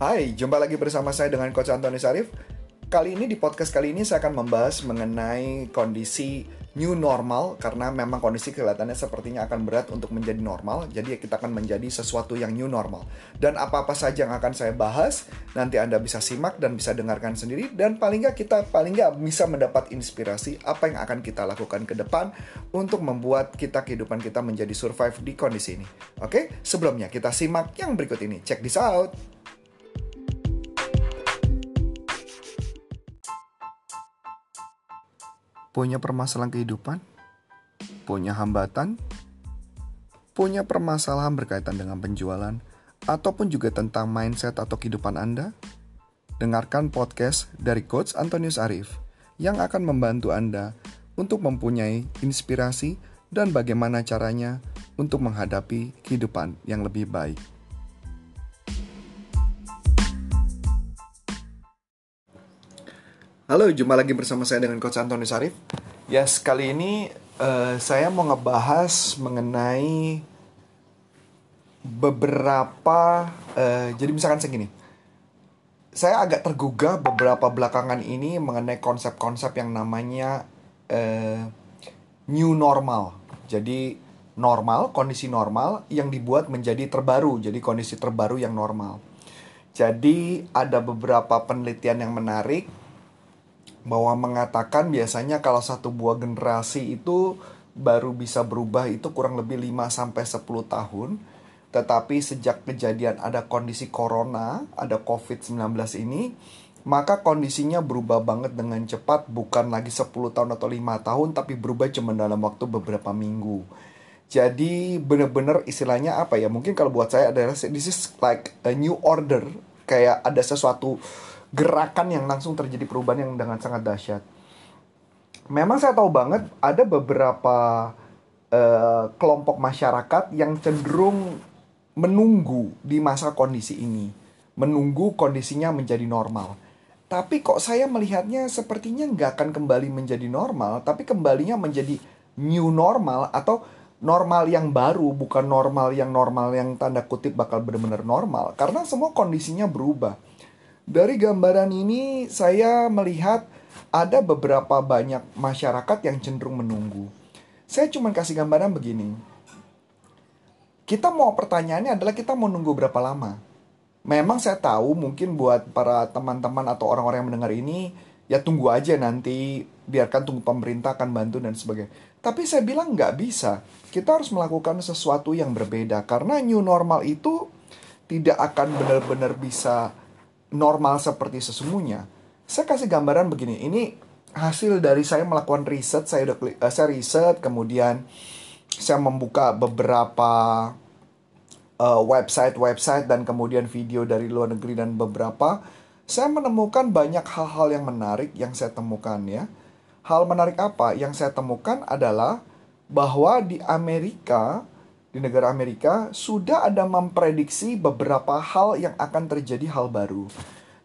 Hai, jumpa lagi bersama saya dengan Coach Antoni Sarif. Kali ini di podcast kali ini saya akan membahas mengenai kondisi new normal karena memang kondisi kelihatannya sepertinya akan berat untuk menjadi normal. Jadi kita akan menjadi sesuatu yang new normal. Dan apa-apa saja yang akan saya bahas nanti Anda bisa simak dan bisa dengarkan sendiri dan paling nggak kita paling nggak bisa mendapat inspirasi apa yang akan kita lakukan ke depan untuk membuat kita kehidupan kita menjadi survive di kondisi ini. Oke, sebelumnya kita simak yang berikut ini. Check this out. Punya permasalahan kehidupan, punya hambatan, punya permasalahan berkaitan dengan penjualan, ataupun juga tentang mindset atau kehidupan Anda, dengarkan podcast dari Coach Antonius Arif yang akan membantu Anda untuk mempunyai inspirasi dan bagaimana caranya untuk menghadapi kehidupan yang lebih baik. Halo, jumpa lagi bersama saya dengan Coach Antoni Sarif. Yes, kali ini uh, saya mau ngebahas mengenai beberapa, uh, jadi misalkan segini, saya agak tergugah beberapa belakangan ini mengenai konsep-konsep yang namanya uh, new normal. Jadi normal, kondisi normal yang dibuat menjadi terbaru, jadi kondisi terbaru yang normal. Jadi ada beberapa penelitian yang menarik bahwa mengatakan biasanya kalau satu buah generasi itu baru bisa berubah itu kurang lebih 5 sampai 10 tahun. Tetapi sejak kejadian ada kondisi corona, ada COVID-19 ini, maka kondisinya berubah banget dengan cepat, bukan lagi 10 tahun atau 5 tahun, tapi berubah cuma dalam waktu beberapa minggu. Jadi bener-bener istilahnya apa ya? Mungkin kalau buat saya adalah this is like a new order, kayak ada sesuatu gerakan yang langsung terjadi perubahan yang dengan sangat dahsyat. Memang saya tahu banget ada beberapa uh, kelompok masyarakat yang cenderung menunggu di masa kondisi ini, menunggu kondisinya menjadi normal. Tapi kok saya melihatnya sepertinya nggak akan kembali menjadi normal, tapi kembalinya menjadi new normal atau normal yang baru, bukan normal yang normal yang tanda kutip bakal benar-benar normal. Karena semua kondisinya berubah dari gambaran ini saya melihat ada beberapa banyak masyarakat yang cenderung menunggu. Saya cuma kasih gambaran begini. Kita mau pertanyaannya adalah kita mau nunggu berapa lama? Memang saya tahu mungkin buat para teman-teman atau orang-orang yang mendengar ini ya tunggu aja nanti biarkan tunggu pemerintah akan bantu dan sebagainya. Tapi saya bilang nggak bisa. Kita harus melakukan sesuatu yang berbeda karena new normal itu tidak akan benar-benar bisa normal seperti sesungguhnya. Saya kasih gambaran begini, ini hasil dari saya melakukan riset, saya udah uh, saya riset, kemudian saya membuka beberapa uh, website-website dan kemudian video dari luar negeri dan beberapa, saya menemukan banyak hal-hal yang menarik yang saya temukan ya. Hal menarik apa yang saya temukan adalah bahwa di Amerika di negara Amerika sudah ada memprediksi beberapa hal yang akan terjadi hal baru.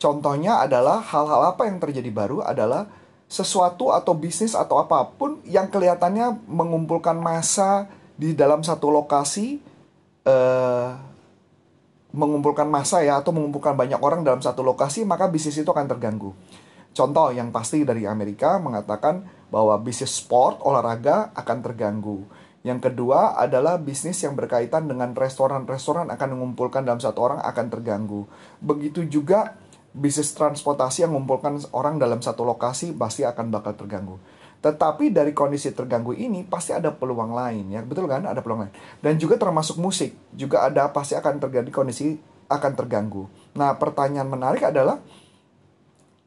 Contohnya adalah hal-hal apa yang terjadi baru adalah sesuatu atau bisnis atau apa pun yang kelihatannya mengumpulkan massa di dalam satu lokasi uh, mengumpulkan massa ya atau mengumpulkan banyak orang dalam satu lokasi maka bisnis itu akan terganggu. Contoh yang pasti dari Amerika mengatakan bahwa bisnis sport olahraga akan terganggu yang kedua adalah bisnis yang berkaitan dengan restoran-restoran akan mengumpulkan dalam satu orang akan terganggu. Begitu juga bisnis transportasi yang mengumpulkan orang dalam satu lokasi pasti akan bakal terganggu. Tetapi dari kondisi terganggu ini pasti ada peluang lain ya, betul kan? Ada peluang lain. Dan juga termasuk musik, juga ada pasti akan terjadi kondisi akan terganggu. Nah, pertanyaan menarik adalah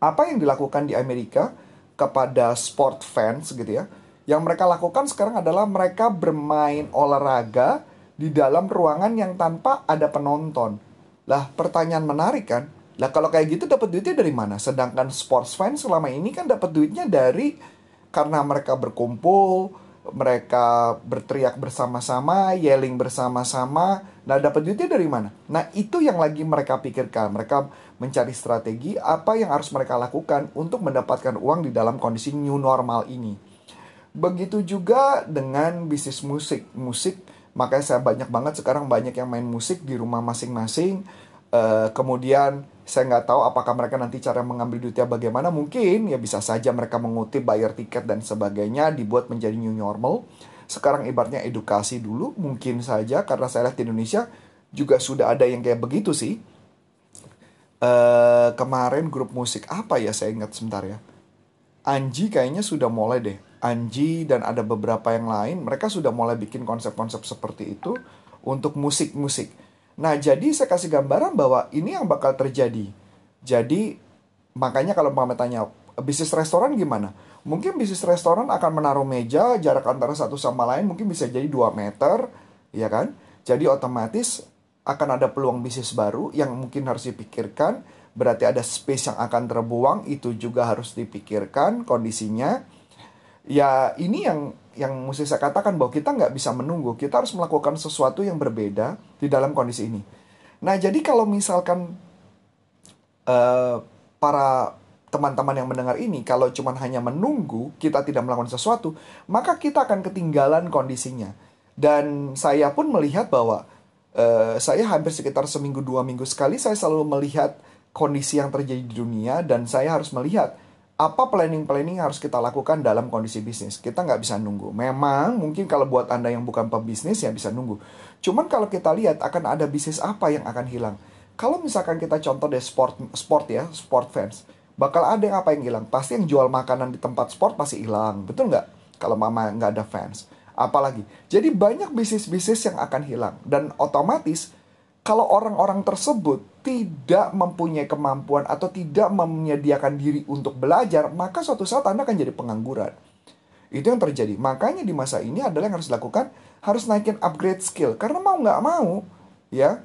apa yang dilakukan di Amerika kepada sport fans gitu ya? Yang mereka lakukan sekarang adalah mereka bermain olahraga di dalam ruangan yang tanpa ada penonton. Lah, pertanyaan menarik kan? Lah kalau kayak gitu dapat duitnya dari mana? Sedangkan sports fans selama ini kan dapat duitnya dari karena mereka berkumpul, mereka berteriak bersama-sama, yelling bersama-sama. Nah, dapat duitnya dari mana? Nah, itu yang lagi mereka pikirkan. Mereka mencari strategi apa yang harus mereka lakukan untuk mendapatkan uang di dalam kondisi new normal ini. Begitu juga dengan bisnis musik. Musik, makanya saya banyak banget sekarang banyak yang main musik di rumah masing-masing. Uh, kemudian Saya nggak tahu apakah mereka nanti cara mengambil duitnya bagaimana. Mungkin ya bisa saja mereka mengutip bayar tiket dan sebagainya dibuat menjadi new normal. Sekarang ibaratnya edukasi dulu mungkin saja karena saya lihat di Indonesia juga sudah ada yang kayak begitu sih. Uh, kemarin grup musik apa ya saya ingat sebentar ya. Anji kayaknya sudah mulai deh. Anji dan ada beberapa yang lain mereka sudah mulai bikin konsep-konsep seperti itu untuk musik-musik Nah, jadi saya kasih gambaran bahwa ini yang bakal terjadi. Jadi, makanya kalau Mama tanya, bisnis restoran gimana? Mungkin bisnis restoran akan menaruh meja, jarak antara satu sama lain mungkin bisa jadi 2 meter, ya kan? Jadi otomatis akan ada peluang bisnis baru yang mungkin harus dipikirkan. Berarti ada space yang akan terbuang, itu juga harus dipikirkan kondisinya. Ya, ini yang yang mesti saya katakan bahwa kita nggak bisa menunggu, kita harus melakukan sesuatu yang berbeda di dalam kondisi ini. Nah, jadi kalau misalkan uh, para teman-teman yang mendengar ini, kalau cuma hanya menunggu, kita tidak melakukan sesuatu, maka kita akan ketinggalan kondisinya. Dan saya pun melihat bahwa uh, saya hampir sekitar seminggu dua minggu sekali, saya selalu melihat kondisi yang terjadi di dunia, dan saya harus melihat apa planning-planning harus kita lakukan dalam kondisi bisnis. Kita nggak bisa nunggu. Memang mungkin kalau buat Anda yang bukan pebisnis ya bisa nunggu. Cuman kalau kita lihat akan ada bisnis apa yang akan hilang. Kalau misalkan kita contoh deh sport sport ya, sport fans. Bakal ada yang apa yang hilang? Pasti yang jual makanan di tempat sport pasti hilang. Betul nggak? Kalau mama nggak ada fans. Apalagi. Jadi banyak bisnis-bisnis yang akan hilang. Dan otomatis kalau orang-orang tersebut tidak mempunyai kemampuan atau tidak menyediakan diri untuk belajar, maka suatu saat Anda akan jadi pengangguran. Itu yang terjadi. Makanya di masa ini adalah yang harus dilakukan, harus naikin upgrade skill. Karena mau nggak mau, ya,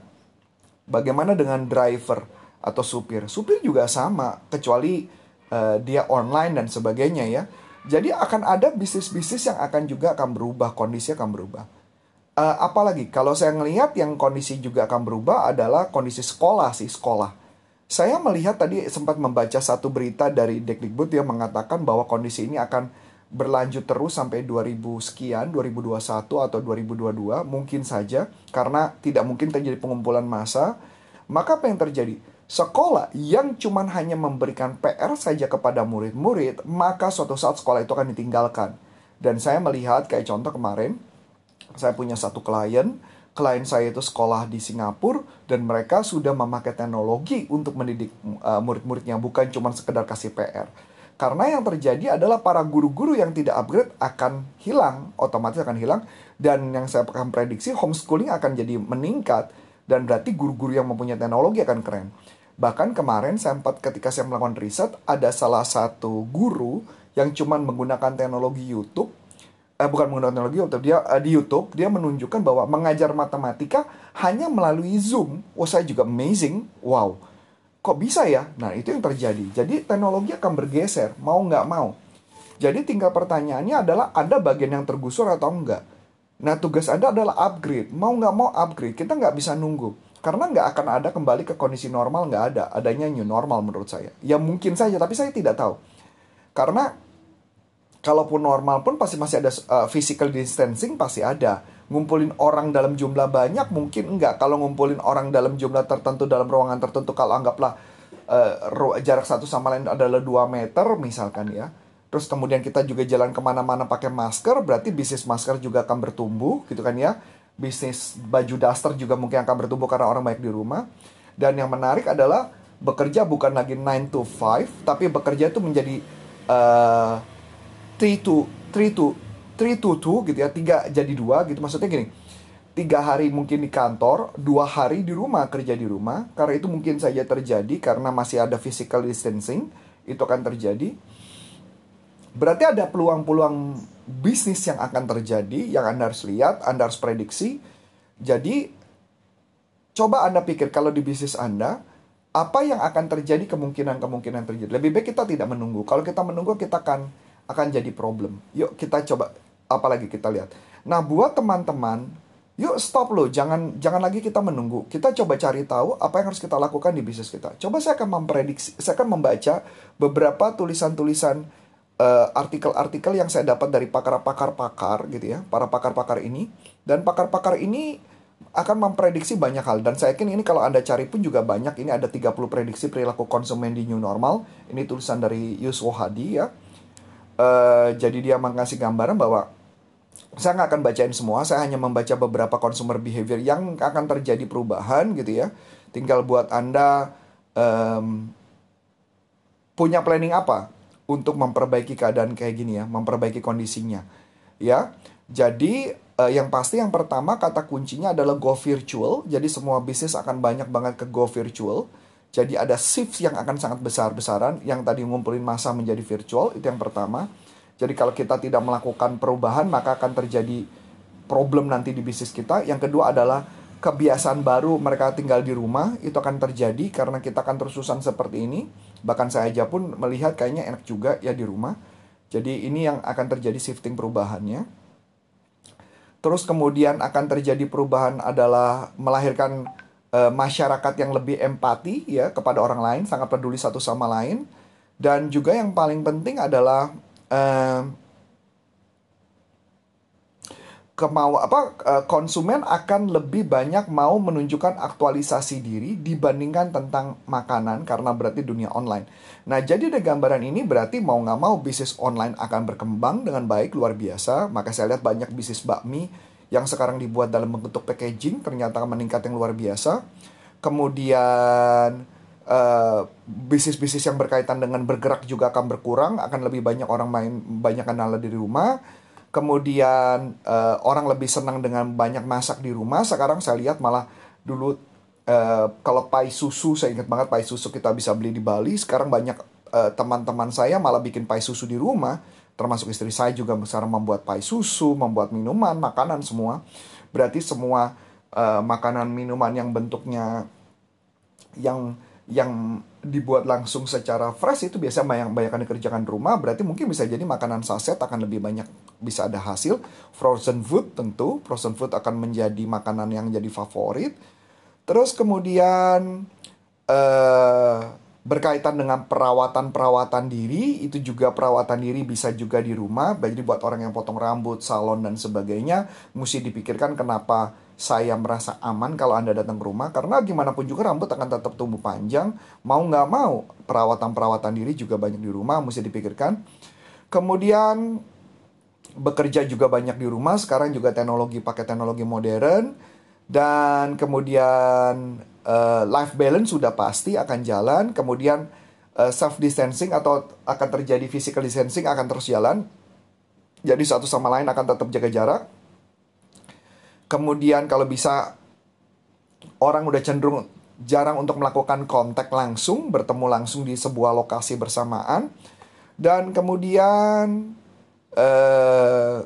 bagaimana dengan driver atau supir? Supir juga sama, kecuali uh, dia online dan sebagainya ya. Jadi akan ada bisnis-bisnis yang akan juga akan berubah, kondisi akan berubah. Uh, apalagi kalau saya melihat yang kondisi juga akan berubah adalah kondisi sekolah sih sekolah. Saya melihat tadi sempat membaca satu berita dari Dekdikbud yang mengatakan bahwa kondisi ini akan berlanjut terus sampai 2000 sekian, 2021 atau 2022 mungkin saja karena tidak mungkin terjadi pengumpulan massa. Maka apa yang terjadi? Sekolah yang cuman hanya memberikan PR saja kepada murid-murid, maka suatu saat sekolah itu akan ditinggalkan. Dan saya melihat kayak contoh kemarin, saya punya satu klien, klien saya itu sekolah di Singapura dan mereka sudah memakai teknologi untuk mendidik uh, murid-muridnya bukan cuma sekedar kasih PR. Karena yang terjadi adalah para guru-guru yang tidak upgrade akan hilang, otomatis akan hilang dan yang saya akan prediksi homeschooling akan jadi meningkat dan berarti guru-guru yang mempunyai teknologi akan keren. Bahkan kemarin sempat ketika saya melakukan riset ada salah satu guru yang cuma menggunakan teknologi YouTube eh, bukan menggunakan teknologi YouTube dia eh, di YouTube dia menunjukkan bahwa mengajar matematika hanya melalui Zoom. Oh saya juga amazing, wow. Kok bisa ya? Nah itu yang terjadi. Jadi teknologi akan bergeser mau nggak mau. Jadi tinggal pertanyaannya adalah ada bagian yang tergusur atau enggak. Nah tugas Anda adalah upgrade. Mau nggak mau upgrade. Kita nggak bisa nunggu. Karena nggak akan ada kembali ke kondisi normal nggak ada. Adanya new normal menurut saya. Ya mungkin saja tapi saya tidak tahu. Karena kalaupun normal pun pasti masih ada uh, physical distancing pasti ada. Ngumpulin orang dalam jumlah banyak mungkin enggak. Kalau ngumpulin orang dalam jumlah tertentu dalam ruangan tertentu kalau anggaplah uh, jarak satu sama lain adalah 2 meter misalkan ya. Terus kemudian kita juga jalan ke mana-mana pakai masker, berarti bisnis masker juga akan bertumbuh gitu kan ya. Bisnis baju daster juga mungkin akan bertumbuh karena orang banyak di rumah. Dan yang menarik adalah bekerja bukan lagi 9 to 5, tapi bekerja itu menjadi uh, 3 to 3 to 3 to 2 gitu ya tiga jadi dua gitu. Maksudnya gini tiga hari mungkin di kantor dua hari di rumah kerja di rumah. Karena itu mungkin saja terjadi karena masih ada physical distancing itu akan terjadi. Berarti ada peluang-peluang bisnis yang akan terjadi yang anda harus lihat anda harus prediksi. Jadi coba anda pikir kalau di bisnis anda apa yang akan terjadi kemungkinan-kemungkinan terjadi? Lebih baik kita tidak menunggu. Kalau kita menunggu kita akan akan jadi problem. Yuk kita coba apalagi kita lihat. Nah, buat teman-teman, yuk stop loh, jangan jangan lagi kita menunggu. Kita coba cari tahu apa yang harus kita lakukan di bisnis kita. Coba saya akan memprediksi, saya akan membaca beberapa tulisan-tulisan uh, artikel-artikel yang saya dapat dari pakar-pakar-pakar gitu ya, para pakar-pakar ini dan pakar-pakar ini akan memprediksi banyak hal dan saya yakin ini kalau Anda cari pun juga banyak ini ada 30 prediksi perilaku konsumen di new normal ini tulisan dari Yuswo Hadi ya uh, jadi dia mengasih gambaran bahwa saya nggak akan bacain semua saya hanya membaca beberapa consumer behavior yang akan terjadi perubahan gitu ya tinggal buat Anda um, punya planning apa untuk memperbaiki keadaan kayak gini ya memperbaiki kondisinya ya jadi uh, yang pasti yang pertama kata kuncinya adalah go virtual. Jadi semua bisnis akan banyak banget ke go virtual. Jadi ada shift yang akan sangat besar-besaran yang tadi ngumpulin masa menjadi virtual itu yang pertama. Jadi kalau kita tidak melakukan perubahan maka akan terjadi problem nanti di bisnis kita. Yang kedua adalah kebiasaan baru mereka tinggal di rumah itu akan terjadi karena kita akan terususan seperti ini. Bahkan saya aja pun melihat kayaknya enak juga ya di rumah. Jadi ini yang akan terjadi shifting perubahannya. Terus kemudian akan terjadi perubahan adalah melahirkan e, masyarakat yang lebih empati ya kepada orang lain, sangat peduli satu sama lain. Dan juga yang paling penting adalah e, kemau apa eh, konsumen akan lebih banyak mau menunjukkan aktualisasi diri dibandingkan tentang makanan karena berarti dunia online. Nah jadi ada gambaran ini berarti mau nggak mau bisnis online akan berkembang dengan baik luar biasa. Maka saya lihat banyak bisnis bakmi yang sekarang dibuat dalam bentuk packaging ternyata meningkat yang luar biasa. Kemudian uh, bisnis-bisnis yang berkaitan dengan bergerak juga akan berkurang, akan lebih banyak orang main banyak kenal di rumah. Kemudian uh, orang lebih senang dengan banyak masak di rumah. Sekarang saya lihat malah dulu uh, kalau pai susu saya ingat banget pai susu kita bisa beli di Bali. Sekarang banyak teman teman-teman saya malah bikin pai susu di rumah termasuk istri saya juga sekarang membuat pai susu membuat minuman makanan semua. Berarti semua uh, makanan minuman yang bentuknya yang yang dibuat langsung secara fresh itu biasanya yang banyak dikerjakan di rumah. Berarti mungkin bisa jadi makanan saset akan lebih banyak bisa ada hasil. Frozen food tentu frozen food akan menjadi makanan yang jadi favorit. Terus kemudian eh, berkaitan dengan perawatan-perawatan diri itu juga perawatan diri bisa juga di rumah. Jadi buat orang yang potong rambut salon dan sebagainya mesti dipikirkan kenapa saya merasa aman kalau Anda datang ke rumah. Karena gimana pun juga rambut akan tetap tumbuh panjang. Mau nggak mau perawatan-perawatan diri juga banyak di rumah mesti dipikirkan. Kemudian bekerja juga banyak di rumah. Sekarang juga teknologi pakai teknologi modern dan kemudian uh, life balance sudah pasti akan jalan. Kemudian uh, eh, self distancing atau akan terjadi physical distancing akan terus jalan. Jadi satu sama lain akan tetap jaga jarak. Kemudian kalau bisa orang udah cenderung jarang untuk melakukan kontak langsung, bertemu langsung di sebuah lokasi bersamaan. Dan kemudian eh,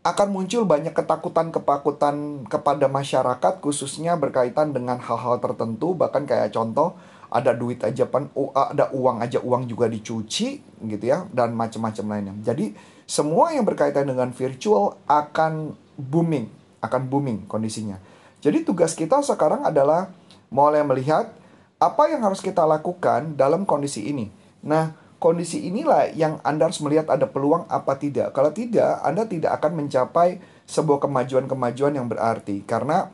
akan muncul banyak ketakutan-ketakutan kepada masyarakat khususnya berkaitan dengan hal-hal tertentu bahkan kayak contoh ada duit aja pan ada uang aja uang juga dicuci gitu ya dan macam-macam lainnya. Jadi semua yang berkaitan dengan virtual akan booming akan booming kondisinya. Jadi tugas kita sekarang adalah mulai melihat apa yang harus kita lakukan dalam kondisi ini. Nah, kondisi inilah yang Anda harus melihat ada peluang apa tidak. Kalau tidak, Anda tidak akan mencapai sebuah kemajuan-kemajuan yang berarti. Karena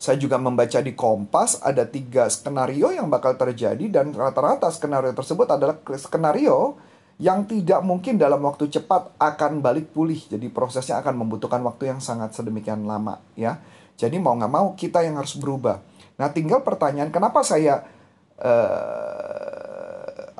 saya juga membaca di Kompas ada tiga skenario yang bakal terjadi dan rata-rata skenario tersebut adalah skenario yang tidak mungkin dalam waktu cepat akan balik pulih. Jadi prosesnya akan membutuhkan waktu yang sangat sedemikian lama ya. Jadi mau nggak mau kita yang harus berubah. Nah tinggal pertanyaan kenapa saya uh,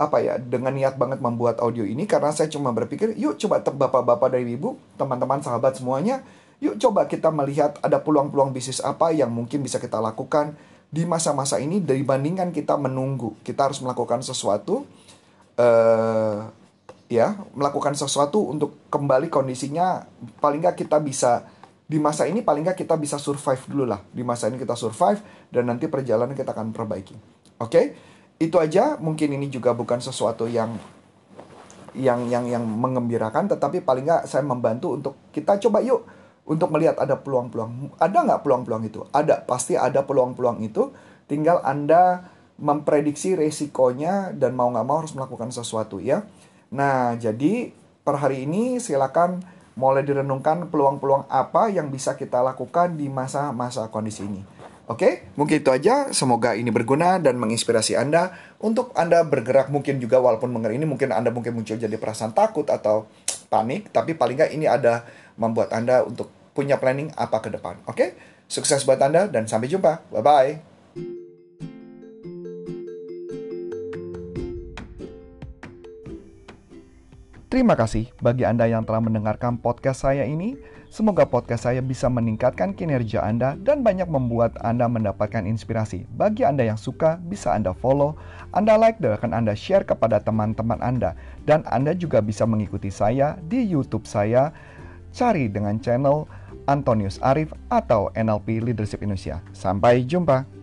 apa ya dengan niat banget membuat audio ini karena saya cuma berpikir yuk coba bapak-bapak dari ibu teman-teman sahabat semuanya yuk coba kita melihat ada peluang-peluang bisnis apa yang mungkin bisa kita lakukan di masa-masa ini dibandingkan kita menunggu. Kita harus melakukan sesuatu uh, ya melakukan sesuatu untuk kembali kondisinya. Paling nggak kita bisa di masa ini paling nggak kita bisa survive dulu lah. Di masa ini kita survive dan nanti perjalanan kita akan perbaiki. Oke? okay? Itu aja mungkin ini juga bukan sesuatu yang yang yang yang mengembirakan tetapi paling nggak saya membantu untuk kita coba yuk untuk melihat ada peluang-peluang. Ada nggak peluang-peluang itu? Ada pasti ada peluang-peluang itu. Tinggal anda memprediksi resikonya dan mau nggak mau harus melakukan sesuatu ya. Nah, jadi per hari ini silakan mulai direnungkan peluang-peluang apa yang bisa kita lakukan di masa-masa kondisi ini. Oke, mungkin itu aja. Semoga ini berguna dan menginspirasi Anda untuk Anda bergerak mungkin juga walaupun mengenai ini mungkin Anda mungkin muncul jadi perasaan takut atau panik, tapi paling nggak ini ada membuat Anda untuk punya planning apa ke depan. Oke, sukses buat Anda dan sampai jumpa. Bye-bye. Terima kasih bagi Anda yang telah mendengarkan podcast saya ini. Semoga podcast saya bisa meningkatkan kinerja Anda dan banyak membuat Anda mendapatkan inspirasi. Bagi Anda yang suka, bisa Anda follow, Anda like, dan akan Anda share kepada teman-teman Anda. Dan Anda juga bisa mengikuti saya di YouTube saya, cari dengan channel Antonius Arif atau NLP Leadership Indonesia. Sampai jumpa.